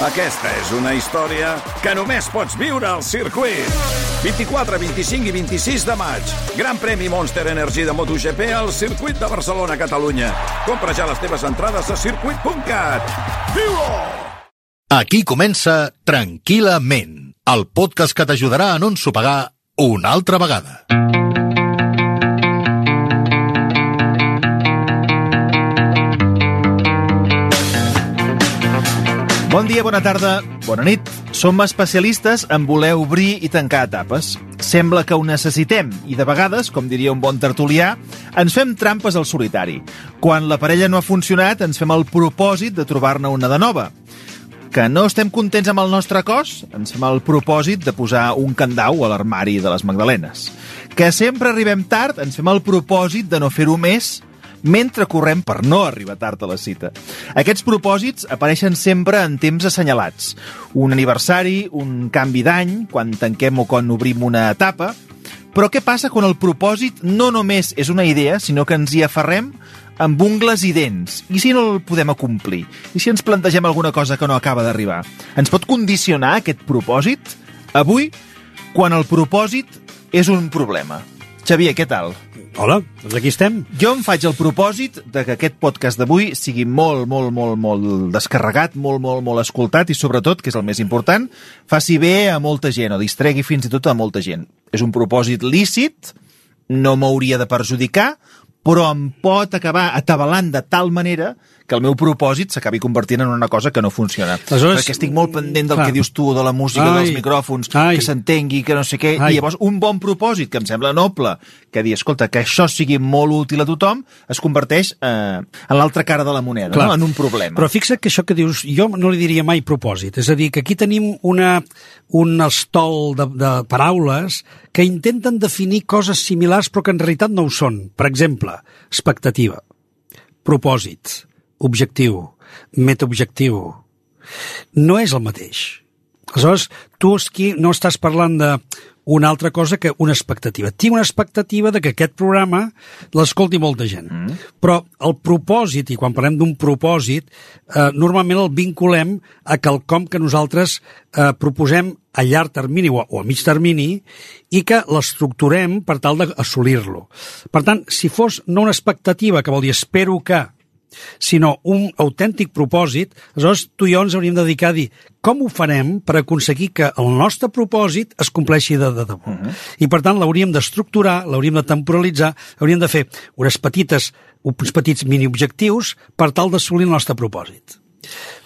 Aquesta és una història que només pots viure al circuit. 24, 25 i 26 de maig. Gran premi Monster Energy de MotoGP al circuit de Barcelona, Catalunya. Compra ja les teves entrades a circuit.cat. Viu-ho! Aquí comença Tranquil·lament, el podcast que t'ajudarà a no ensopegar una altra vegada. Bon dia, bona tarda, bona nit. Som especialistes en voler obrir i tancar etapes. Sembla que ho necessitem i de vegades, com diria un bon tertulià, ens fem trampes al solitari. Quan la parella no ha funcionat, ens fem el propòsit de trobar-ne una de nova. Que no estem contents amb el nostre cos? Ens fem el propòsit de posar un candau a l'armari de les Magdalenes. Que sempre arribem tard? Ens fem el propòsit de no fer-ho més mentre correm per no arribar tard a la cita. Aquests propòsits apareixen sempre en temps assenyalats. Un aniversari, un canvi d'any, quan tanquem o quan obrim una etapa... Però què passa quan el propòsit no només és una idea, sinó que ens hi aferrem amb ungles i dents? I si no el podem acomplir? I si ens plantegem alguna cosa que no acaba d'arribar? Ens pot condicionar aquest propòsit? Avui, quan el propòsit és un problema. Xavier, què tal? Hola, doncs aquí estem. Jo em faig el propòsit de que aquest podcast d'avui sigui molt, molt, molt, molt descarregat, molt, molt, molt escoltat i, sobretot, que és el més important, faci bé a molta gent o distregui fins i tot a molta gent. És un propòsit lícit, no m'hauria de perjudicar, però em pot acabar atabalant de tal manera que el meu propòsit s'acabi convertint en una cosa que no funciona. Aleshores, Perquè estic molt pendent del clar. que dius tu, de la música, Ai, dels micròfons, ai. que s'entengui, que no sé què, Ai. i llavors un bon propòsit que em sembla noble, que dir, escolta, que això sigui molt útil a tothom, es converteix eh, en l'altra cara de la moneda, Clar. no? en un problema. Però fixa't que això que dius, jo no li diria mai propòsit. És a dir, que aquí tenim una, un estol de, de paraules que intenten definir coses similars però que en realitat no ho són. Per exemple, expectativa, propòsit, objectiu, metaobjectiu. No és el mateix. Aleshores, tu aquí no estàs parlant de una altra cosa que una expectativa. Tinc una expectativa de que aquest programa l'escolti molta gent. Mm. Però el propòsit, i quan parlem d'un propòsit, eh, normalment el vinculem a quelcom que nosaltres eh, proposem a llarg termini o a, o a mig termini i que l'estructurem per tal d'assolir-lo. Per tant, si fos no una expectativa, que vol dir espero que, sinó un autèntic propòsit, aleshores tu i jo ens hauríem de dedicar a dir com ho farem per aconseguir que el nostre propòsit es compleixi de, de debò. Uh -huh. I per tant l'hauríem d'estructurar, l'hauríem de temporalitzar, hauríem de fer unes petites, uns petits mini-objectius per tal d'assolir el nostre propòsit.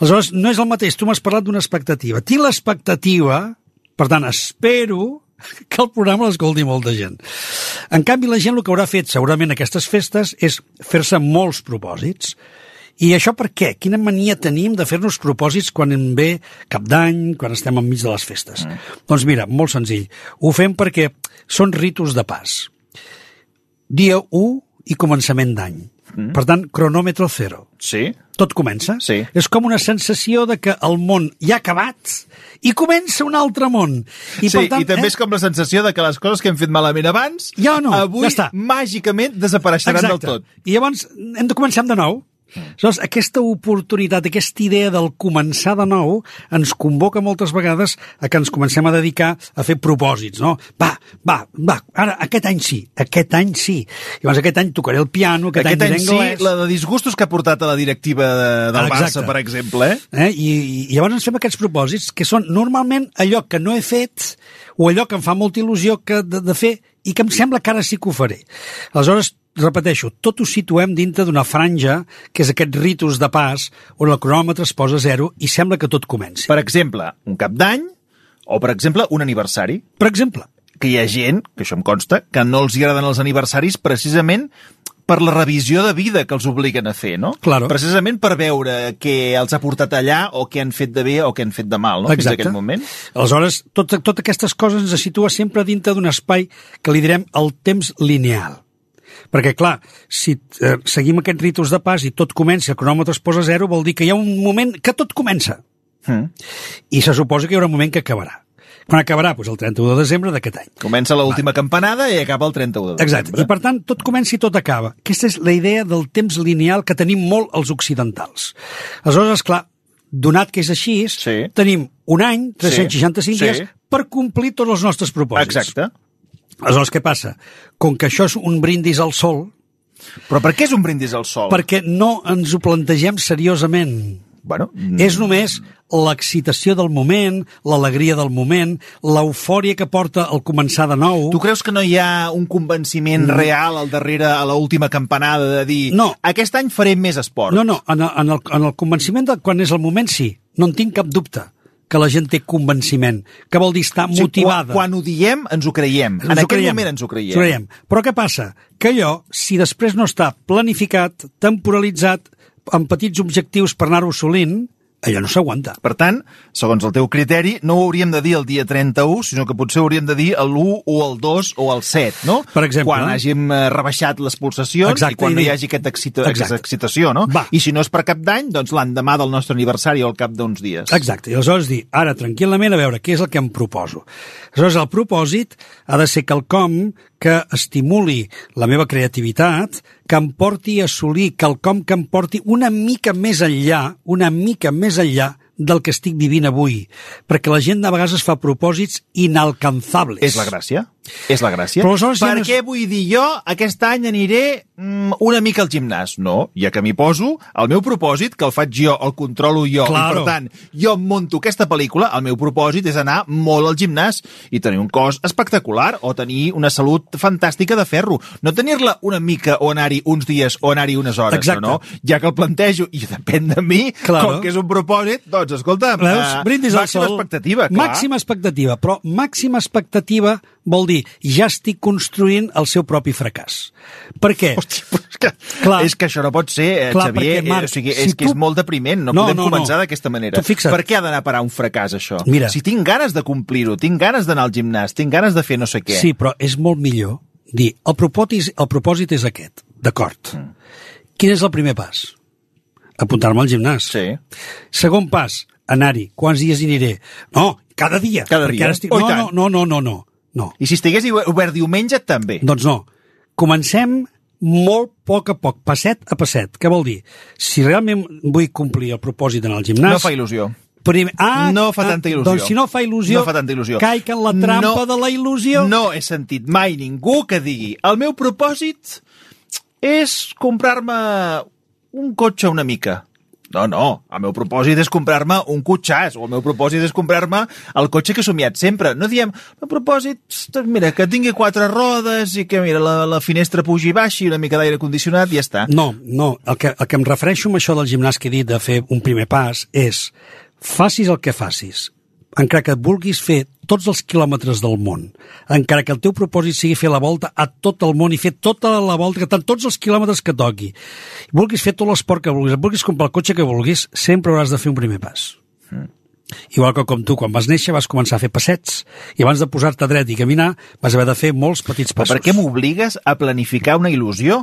Aleshores, no és el mateix, tu m'has parlat d'una expectativa. Tinc l'expectativa, per tant, espero que el programa l'escolti molta gent. En canvi, la gent el que haurà fet segurament aquestes festes és fer-se molts propòsits. I això per què? Quina mania tenim de fer-nos propòsits quan en ve cap d'any, quan estem enmig de les festes? Mm. Doncs mira, molt senzill. Ho fem perquè són ritus de pas. Dia 1 i començament d'any. Mm. Per tant, cronòmetre zero. Sí? Tot comença. Sí. És com una sensació de que el món ja ha acabat i comença un altre món. I, sí, i també és com la sensació de que les coses que hem fet malament abans, Ja no, avui ja està. màgicament desapareixeran Exacte. del tot. I llavors hem de començar de nou. Aleshores, aquesta oportunitat, aquesta idea del començar de nou ens convoca moltes vegades a que ens comencem a dedicar a fer propòsits, no? Va, va, va, ara, aquest any sí, aquest any sí. Llavors aquest any tocaré el piano, aquest, Aquest any any sí, anglès... la de disgustos que ha portat a la directiva de, del Exacte. Barça, per exemple, eh? Eh? I, I llavors ens fem aquests propòsits que són normalment allò que no he fet o allò que em fa molta il·lusió que de, de fer i que em sembla que ara sí que ho faré. Aleshores, repeteixo, tot ho situem dintre d'una franja, que és aquest ritus de pas, on el cronòmetre es posa a zero i sembla que tot comenci. Per exemple, un cap d'any o, per exemple, un aniversari. Per exemple, Que hi ha gent, que això em consta, que no els agraden els aniversaris precisament per la revisió de vida que els obliguen a fer, no? Claro. Precisament per veure què els ha portat allà o què han fet de bé o què han fet de mal, no? Fins a Exacte. aquell moment. Aleshores, tot, tot aquestes coses ens situa sempre dintre d'un espai que li direm el temps lineal. Perquè, clar, si eh, seguim aquests ritus de pas i tot comença, el cronòmetre es posa a zero, vol dir que hi ha un moment que tot comença. Mm. I se suposa que hi haurà un moment que acabarà. Quan acabarà? Doncs el 31 de desembre d'aquest any. Comença l'última campanada i acaba el 31 de Exacte. desembre. I per tant, tot comença i tot acaba. Aquesta és la idea del temps lineal que tenim molt els occidentals. Aleshores, clar, donat que és així, Sí. tenim un any, 365 Sí, dies, sí. per complir tots els nostres propòsits. Exacte. Aleshores, què passa? Com que això és un brindis al sol, Però per què és un brindis al sol? perquè no ens ho plantegem seriosament. Bueno, És només l'excitació del moment, l'alegria del moment, l'eufòria que porta el començar de nou. Tu creus que no hi ha un convenciment real al darrere a l'última campanada de dir No. aquest any faré més esport? No, no, en el, en el, en el convenciment de quan és el moment, sí. No en tinc cap dubte que la gent té convenciment, que vol dir estar O sigui, motivada. Quan, quan ho diem, ens ho creiem. Ens en ho aquell creiem. moment ens ho creiem. Ens ho creiem. Però què passa? Que allò, si després no està planificat, temporalitzat, amb petits objectius per anar-ho assolint, allò no s'aguanta. Per tant, segons el teu criteri, no ho hauríem de dir el dia 31, sinó que potser hauríem de dir l'1 o el 2 o el 7, no? Per exemple. Quan hàgim eh, rebaixat les pulsacions Exacte, i quan i no hi hagi aquesta, excita aquesta excitació, no? Va. I si no és per cap d'any, doncs l'endemà del nostre aniversari o al cap d'uns dies. Exacte, i aleshores dir, ara tranquil·lament a veure què és el que em proposo. Aleshores el propòsit ha de ser quelcom que estimuli la meva creativitat, que em porti a assolir quelcom que em porti una mica més enllà, una mica més enllà del que estic vivint avui. Perquè la gent de vegades es fa propòsits inalcanzables. És la gràcia. És la gràcia. Però aleshores per ja no què vull dir jo aquest any aniré mm, una mica al gimnàs? No, ja que m'hi poso, el meu propòsit, que el faig jo, el controlo jo, Claro. i per tant, jo em munto aquesta pel·lícula, el meu propòsit és anar molt al gimnàs i tenir un cos espectacular o tenir una salut fantàstica de ferro. No tenir-la una mica o anar-hi uns dies o anar-hi unes hores, Exacte. no? Ja que el plantejo i depèn de mi, Claro. com que és un propòsit, doncs, escolta, Veus? eh, Brindis al màxima sol. expectativa, clar. Màxima expectativa, però màxima expectativa vol dir ja estic construint el seu propi fracàs. Per què? Hòstia, però és que, Clar. és que això no pot ser, eh, Clar, Xavier. perquè, Marc, eh, o sigui, si és que tu- és molt depriment. No, No, podem no, no. començar d'aquesta manera. Per què ha d'anar a parar un fracàs, això? Mira. Si tinc ganes de complir-ho, tinc ganes d'anar al gimnàs, tinc ganes de fer no sé què. Sí, però és molt millor dir el propòsit, el propòsit és aquest, d'acord. Mm. Quin és el primer pas? Apuntar-me al gimnàs. Sí. Segon pas, anar-hi. Quants dies hi aniré? No, cada dia. Cada dia. Ara estic... Oh, no, no, no, no, no, no. I si estigués obert diumenge, també. Doncs no. Comencem molt a poc a poc, passet a passet. Què vol dir? Si realment vull complir el propòsit d'anar al gimnàs... No fa il·lusió. Primer, ah, no fa ah, tanta il·lusió. Doncs si no fa il·lusió, no fa tanta il·lusió. caic en la trampa no, de la il·lusió. No he sentit mai ningú que digui el meu propòsit és comprar-me un cotxe una mica. No, no, el meu propòsit és comprar-me un cotxàs, o el meu propòsit és comprar-me el cotxe que he somiat sempre. No diem, el propòsit, doncs mira, que tingui quatre rodes i que, mira, la, la finestra pugi i baixi, una mica d'aire condicionat i ja està. No, no. El que, el que em refereixo amb això del gimnàs que he dit de fer un primer pas és facis el que facis, encara que vulguis fer tots els quilòmetres del món, encara que el teu propòsit sigui fer la volta a tot el món i fer tota la volta, que tant tots els quilòmetres que toqui, vulguis fer tot l'esport que vulguis, vulguis comprar el cotxe que vulguis, sempre hauràs de fer un primer pas. Igual que com tu, quan vas néixer vas començar a fer passets i abans de posar-te dret i caminar vas haver de fer molts petits Però passos. per què m'obligues a planificar una il·lusió?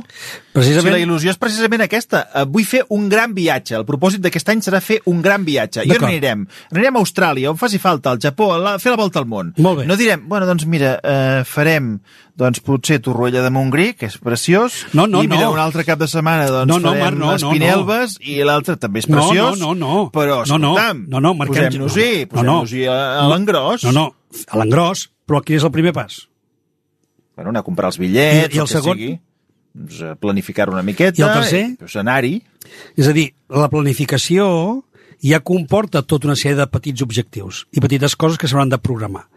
Precisament- Si la il·lusió és precisament aquesta. Eh, Vull fer un gran viatge. El propòsit d'aquest any serà fer un gran viatge. I on anirem? Anirem a Austràlia, on faci falta, al Japó, a la, fer la volta al món. Molt bé. No direm, bueno, doncs mira, eh, farem doncs potser Torroella de Montgrí, que és preciós, No, no, i mira, no. un altre cap de setmana doncs No, no, farem Marc, no, no, Espinelves, i l'altre també és No, preciós, no, no, no. però No, no. escolta'm, No, no, marquem- posem-nos-hi, no, no. posem-nos-hi a, l'engròs. No, no, a l'engròs, però quin és el primer pas? Bueno, anar a comprar els bitllets, I- i el el que segon? sigui. Doncs, eh, planificar-ho una miqueta. I el tercer? Doncs anar-hi. És a dir, la planificació ja comporta tota una sèrie de petits objectius i petites coses que s'hauran de programar.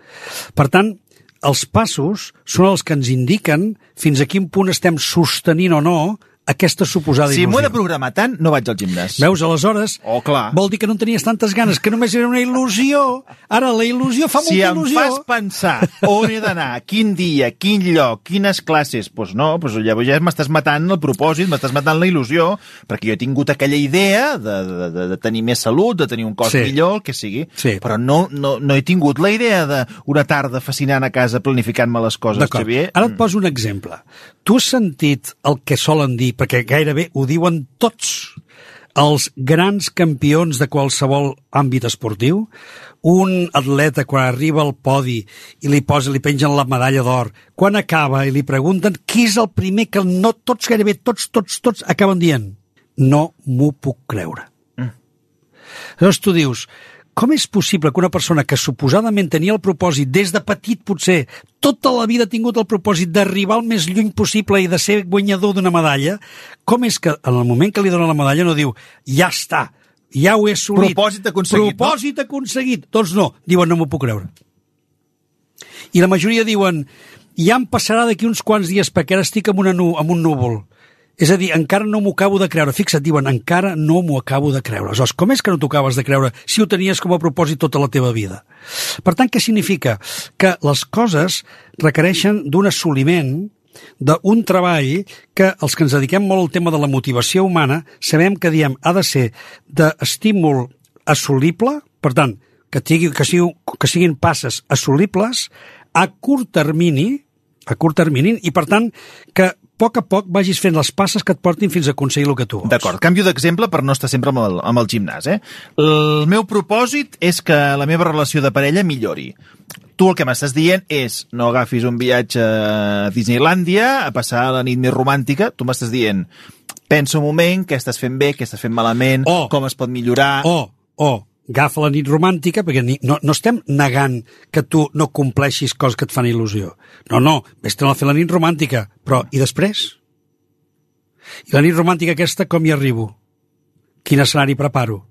Per tant, els passos són els que ens indiquen fins a quin punt estem sostenint o no aquesta suposada Si m'ho he il·lusió. de programar tant, no vaig al gimnàs. Veus, aleshores, Oh, clar. vol dir que no en tenies tantes ganes, que només era una il·lusió. Ara, la il·lusió fa Si molta em il·lusió. fas pensar on he d'anar, quin dia, quin lloc, quines classes, doncs no, doncs llavors ja m'estàs matant el propòsit, m'estàs matant la il·lusió, perquè jo he tingut aquella idea de, de, de, de tenir més salut, de tenir un cos Sí. millor, el que sigui, Sí. però no, no, no he tingut la idea d'una tarda fascinant a casa planificant-me les coses. Xavier. Ara et poso un exemple. Tu has sentit el que solen dir, perquè gairebé ho diuen tots els grans campions de qualsevol àmbit esportiu, un atleta quan arriba al podi i li posa, li pengen la medalla d'or, quan acaba i li pregunten qui és el primer que no tots, gairebé tots, tots, tots acaben dient no m'ho puc creure. Llavors tu dius, com és possible que una persona que suposadament tenia el propòsit des de petit potser, tota la vida ha tingut el propòsit d'arribar al més lluny possible i de ser guanyador d'una medalla, com és que en el moment que li dona la medalla no diu ja està, ja ho he assolit. Propòsit aconseguit, no? Propòsit aconseguit. Doncs no, diuen no m'ho puc creure. I la majoria diuen ja em passarà d'aquí uns quants dies perquè ara estic amb, una nu amb un núvol. És a dir, encara no m'ho acabo de creure. Fixa't, diuen, encara no m'ho acabo de creure. Aleshores, com és que no t'ho acabes de creure si ho tenies com a propòsit tota la teva vida? Per tant, què significa? Que les coses requereixen d'un assoliment d'un treball que els que ens dediquem molt al tema de la motivació humana sabem que diem ha de ser d'estímul assolible, per tant, que, tingui, que, sigui, que siguin passes assolibles a curt termini, a curt termini, i per tant que poc a poc vagis fent les passes que et portin fins a aconseguir el que tu vols. D'acord, canvio d'exemple per no estar sempre amb el, amb el gimnàs. Eh? El meu propòsit és que la meva relació de parella millori. Tu el que m'estàs dient és no agafis un viatge a Disneylandia a passar la nit més romàntica. Tu m'estàs dient pensa un moment, què estàs fent bé, què estàs fent malament, O- com es pot millorar... O, o, agafa la nit romàntica, perquè ni, no, no estem negant que tu no compleixis coses que et fan il·lusió. No, no, vés-te'n a fer la nit romàntica, però i després? I la nit romàntica aquesta, com hi arribo? Quin escenari preparo?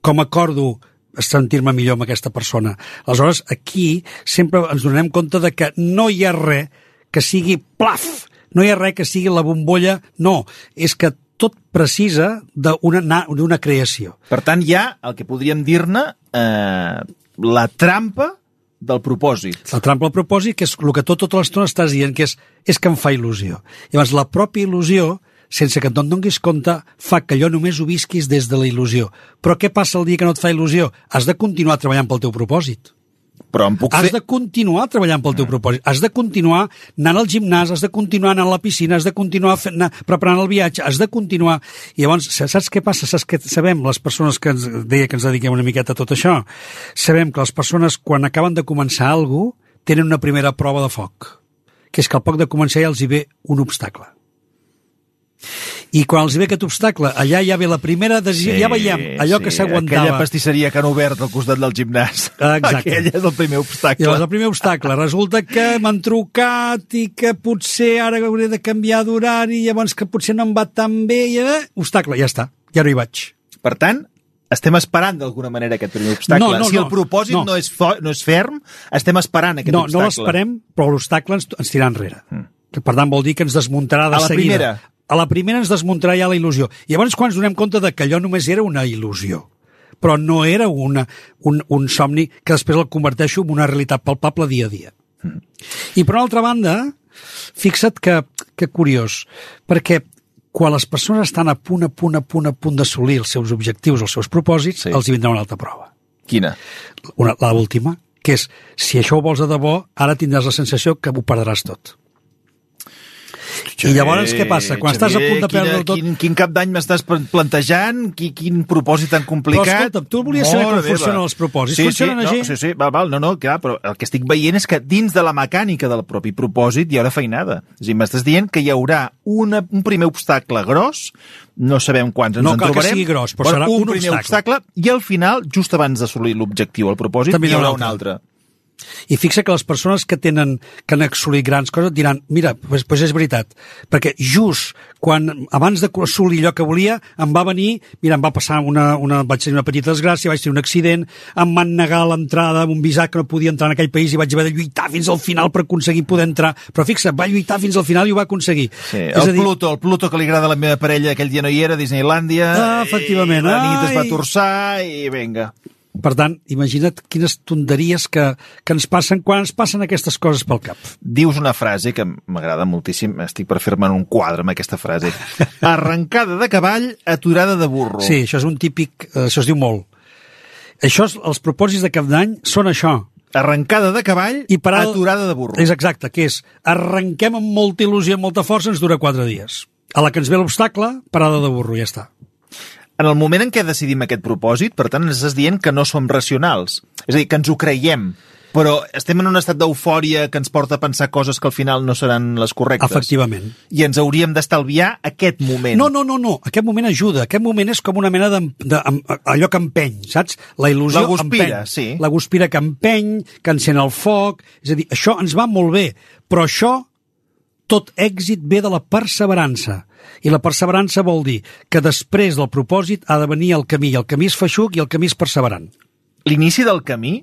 Com acordo sentir-me millor amb aquesta persona? Aleshores, aquí sempre ens donem compte de que no hi ha res que sigui plaf, no hi ha res que sigui la bombolla, no, és que tot precisa d'una na- d'una creació. Per tant, hi ha el que podríem dir-ne eh, la trampa del propòsit. La trampa al propòsit, que és el que tot, tota l'estona estàs dient, que és, és que em fa il·lusió. Llavors, la pròpia il·lusió, sense que te'n donis compte, fa que allò només ho visquis des de la il·lusió. Però què passa el dia que no et fa il·lusió? Has de continuar treballant pel teu propòsit. Però em puc Has fer... de continuar treballant pel teu propòsit. Has de continuar anant al gimnàs, has de continuar anant a la piscina, has de continuar fent, anar, preparant el viatge, has de continuar... I llavors, saps què passa? Saps què sabem, les persones que ens deia que ens dediquem una miqueta a tot això? Sabem que les persones, quan acaben de començar alguna cosa, tenen una primera prova de foc, que és que al poc de començar ja els hi ve un obstacle. I quan els ve aquest obstacle, allà ja ve la primera decisió, ja veiem allò que s'aguantava. Aquella pastisseria que han obert al costat del gimnàs. Exacte. Aquell és el primer obstacle. Llavors, el primer obstacle. Resulta que m'han trucat i que potser ara hauré de canviar d'horari, llavors que potser no em va tan bé. I, eh, obstacle, ja està. Ja no hi vaig. Per tant, estem esperant d'alguna manera aquest primer obstacle. No, no, si no. el propòsit no. No. No, és no és ferm, estem esperant aquest No, no obstacle. l'esperem, però l'obstacle ens, ens tirarà enrere. Mm. Que, per tant, vol dir que ens desmuntarà de A la seguida. primera? A la primera ens desmuntarà ja la il·lusió. I llavors quan ens donem compte de que allò només era una il·lusió, però no era una, un, un somni que després el converteixo en una realitat palpable dia a dia. Mm. I per una altra banda, fixa't que, que curiós, perquè quan les persones estan a punt, a punt, a punt, a punt d'assolir els seus objectius, els seus propòsits, Sí. sí. els hi vindrà una altra prova. Quina? Una, la última, que és, si això ho vols de debò, ara tindràs la sensació que ho perdràs tot. I llavors què passa? Quan estàs a punt de perdre quina, tot... Quin, quin cap d'any m'estàs plan- plantejant? Quin, quin propòsit tan complicat? Però escolta, tu volies saber com meva. funcionen els propòsits. Sí, Funcionen sí, així? No, sí, sí, val, val, no, no, clar, però el que estic veient és que dins de la mecànica del propi propòsit hi haurà feinada. És a dir, m'estàs dient que hi haurà una, un primer obstacle gros, no sabem quants ens No en cal que trobarem, sigui gros, però serà un, un primer obstacle. obstacle. i al final, just abans d'assolir l'objectiu, el propòsit, També hi haurà un altre. I fixa que les persones que tenen que han assolit grans coses diran, mira, pues, pues és veritat, perquè just quan abans d'assolir allò que volia em va venir, mira, em va passar una, una vaig tenir una petita desgràcia, vaig tenir un accident, em van negar l'entrada amb un visat que no podia entrar en aquell país i vaig haver de lluitar fins al final per aconseguir poder entrar. Però fixa, va lluitar fins al final i ho va aconseguir. Sí, és el Pluto, el Pluto que li agrada a la meva parella, aquell dia no hi era, a Disneylàndia. Ah, efectivament. I la nit es va torçar i vinga. Per tant, imagina't quines tonteries que, que ens passen quan ens passen aquestes coses pel cap. Dius una frase que m'agrada moltíssim, estic per fer-me un quadre amb aquesta frase. Arrencada de cavall, aturada de burro. Sí, això és un típic... eh, Això es diu molt. Això, és, els propòsits de cap d'any són això. Arrencada de cavall, I per al- aturada de burro. És exacte, que és arrenquem amb molta il·lusió amb molta força, ens dura quatre dies. A la que ens ve l'obstacle, parada de burro, ja està. En el moment en què decidim aquest propòsit, per tant, ens estàs dient que no som racionals. És a dir, que ens ho creiem. Però estem en un estat d'eufòria que ens porta a pensar coses que al final no seran les correctes. Efectivament. I ens hauríem d'estalviar aquest moment. No, no, no, no. Aquest moment ajuda. Aquest moment és com una mena de... de allò que empeny, saps? La il·lusió La guspira, empeny. sí. La guspira que empeny, que encén el foc... És a dir, això ens va molt bé, però això, tot èxit ve de la perseverança. I la perseverança vol dir que després del propòsit ha de venir el camí, i el camí és feixuc i el camí és perseverant. L'inici del camí,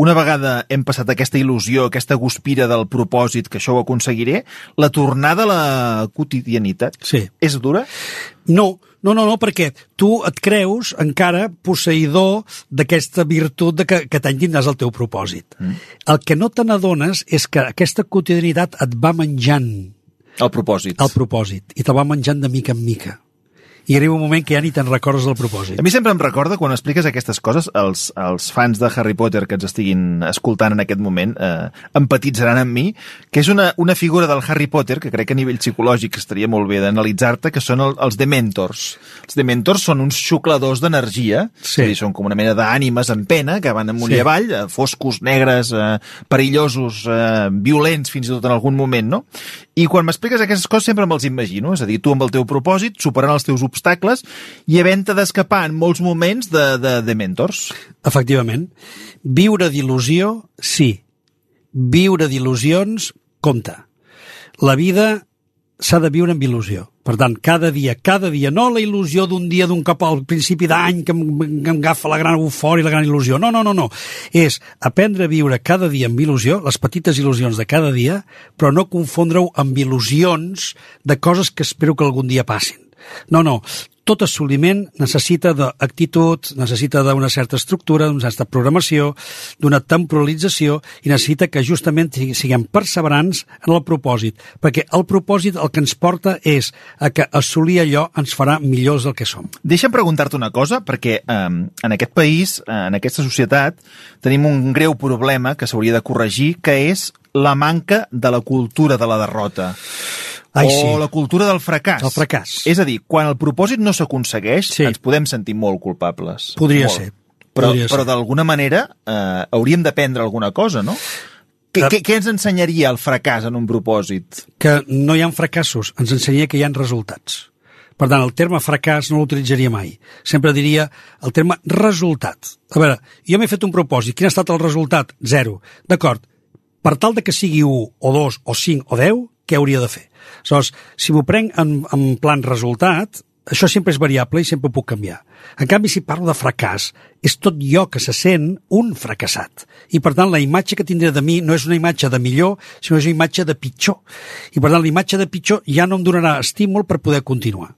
una vegada hem passat aquesta il·lusió, aquesta guspira del propòsit, que això ho aconseguiré, la tornada a la quotidianitat Sí. és dura? No, no, no, no, perquè tu et creus encara posseïdor d'aquesta virtut de que, que t'any tindràs el teu propòsit. Mm. El que no te n'adones és que aquesta quotidianitat et va menjant El propòsit. el propòsit i te'l va menjant de mica en mica. I arriba un moment que ja ni te'n recordes del propòsit. A mi sempre em recorda, quan expliques aquestes coses, els, els fans de Harry Potter que ens estiguin escoltant en aquest moment eh, empatitzaran amb mi, que és una, una figura del Harry Potter que crec que a nivell psicològic estaria molt bé d'analitzar-te, que són el, els Dementors. Els Dementors són uns xucladors d'energia, Sí. és a dir, són com una mena d'ànimes en pena que van amunt Sí. i avall, eh, foscos, negres, eh, perillosos, eh, violents fins i tot en algun moment, no? I quan m'expliques aquestes coses sempre me'ls imagino, és a dir, tu amb el teu propòsit, superant els teus obstacles i havent-te d'escapar en molts moments de, de, de mentors. Efectivament. Viure d'il·lusió, sí. Viure d'il·lusions, compte. La vida s'ha de viure amb il·lusió. Per tant, cada dia, cada dia, no la il·lusió d'un dia, d'un cop al principi d'any que em, agafa la gran eufòria la gran il·lusió. No, no, no, no. És aprendre a viure cada dia amb il·lusió, les petites il·lusions de cada dia, però no confondre-ho amb il·lusions de coses que espero que algun dia passin. No, no. Tot assoliment necessita d'actitud, necessita d'una certa estructura, d'una certa programació, d'una temporalització i necessita que justament siguem perseverants en el propòsit, perquè el propòsit el que ens porta és a que assolir allò ens farà millors del que som. Deixa'm preguntar-te una cosa, perquè eh, en aquest país, en aquesta societat, tenim un greu problema que s'hauria de corregir, que és la manca de la cultura de la derrota. Ai, o sí. la cultura del fracàs. El fracàs. És a dir, quan el propòsit no s'aconsegueix, Sí. ens podem sentir molt culpables. Podria molt. ser. Però, Podria però d'alguna manera eh, hauríem d'aprendre alguna cosa, no? Què, Eh. què, què ens ensenyaria el fracàs en un propòsit? que no hi ha fracassos, ens ensenyaria que hi ha resultats. Per tant, el terme fracàs no l'utilitzaria mai. Sempre diria el terme resultat. A veure, jo m'he fet un propòsit. Quin ha estat el resultat? Zero. D'acord. Per tal de que sigui 1, o 2, o 5, o 10, què hauria de fer? Aleshores, si m'ho prenc en, en plan resultat, això sempre és variable i sempre puc canviar. En canvi, si parlo de fracàs, és tot jo que se sent un fracassat. I, per tant, la imatge que tindré de mi no és una imatge de millor, sinó és una imatge de pitjor. I, per tant, la imatge de pitjor ja no em donarà estímul per poder continuar.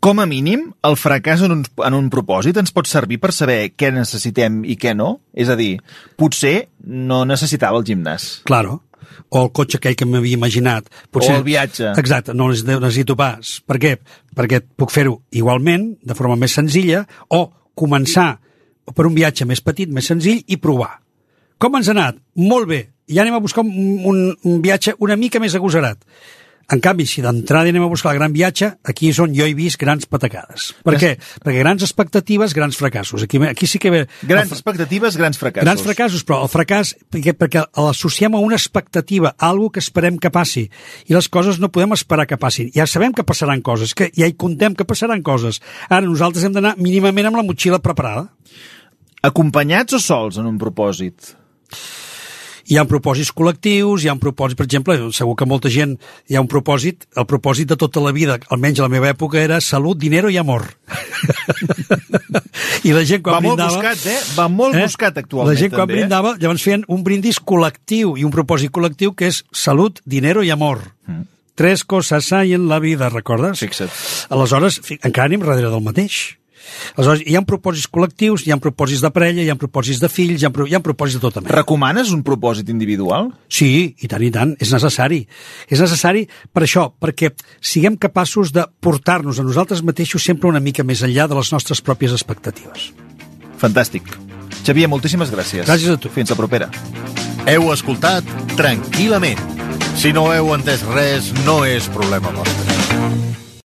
Com a mínim, el fracàs en un, en un propòsit ens pot servir per saber què necessitem i què no? És a dir, potser no necessitava el gimnàs. Claro. O el cotxe aquell que m'havia imaginat. O el viatge. Exacte, no necessito pas. Per què? Perquè puc fer-ho igualment, de forma més senzilla, o començar per un viatge més petit, més senzill, i provar. Com ens ha anat? Molt bé. Ja anem a buscar un, un, un viatge una mica més agosarat. En canvi, si d'entrada anem a buscar el gran viatge, aquí és on jo he vist grans patacades. Per què? Perquè grans expectatives, grans fracassos. Aquí, aquí sí que ve... Grans expectatives, grans fracassos. Grans fracassos, però el fracàs, perquè, perquè l'associem a una expectativa, a algo que esperem que passi. I les coses no podem esperar que passin. Ja sabem que passaran coses, que ja hi contem que passaran coses. Ara nosaltres hem d'anar mínimament amb la motxilla preparada. Acompanyats o sols en un propòsit? Hi ha propòsits col·lectius, hi ha un propòsit, per exemple, segur que molta gent, hi ha un propòsit, el propòsit de tota la vida, almenys a la meva època, era salut, dinero i amor. I la gent quan Va molt brindava... buscat, eh? Va molt buscat actualment, La gent quan també, eh? brindava, llavors feien un brindis col·lectiu i un propòsit col·lectiu que és salut, dinero i amor. Mm. Tres coses hay en la vida, recordes? Fixa't. Aleshores, encara anem darrere del mateix. Aleshores, hi ha propòsits col·lectius, hi ha propòsits de parella, hi ha propòsits de fills, hi ha, hi ha propòsits de tota mena. Recomanes un propòsit individual? Sí, i tant, i tant, és necessari. És necessari per això, perquè siguem capaços de portar-nos a nosaltres mateixos sempre una mica més enllà de les nostres pròpies expectatives. Fantàstic. Xavier, moltíssimes gràcies. Gràcies a tu. Fins la propera. Heu escoltat Tranquil·lament. Si no heu entès res, no és problema vostre.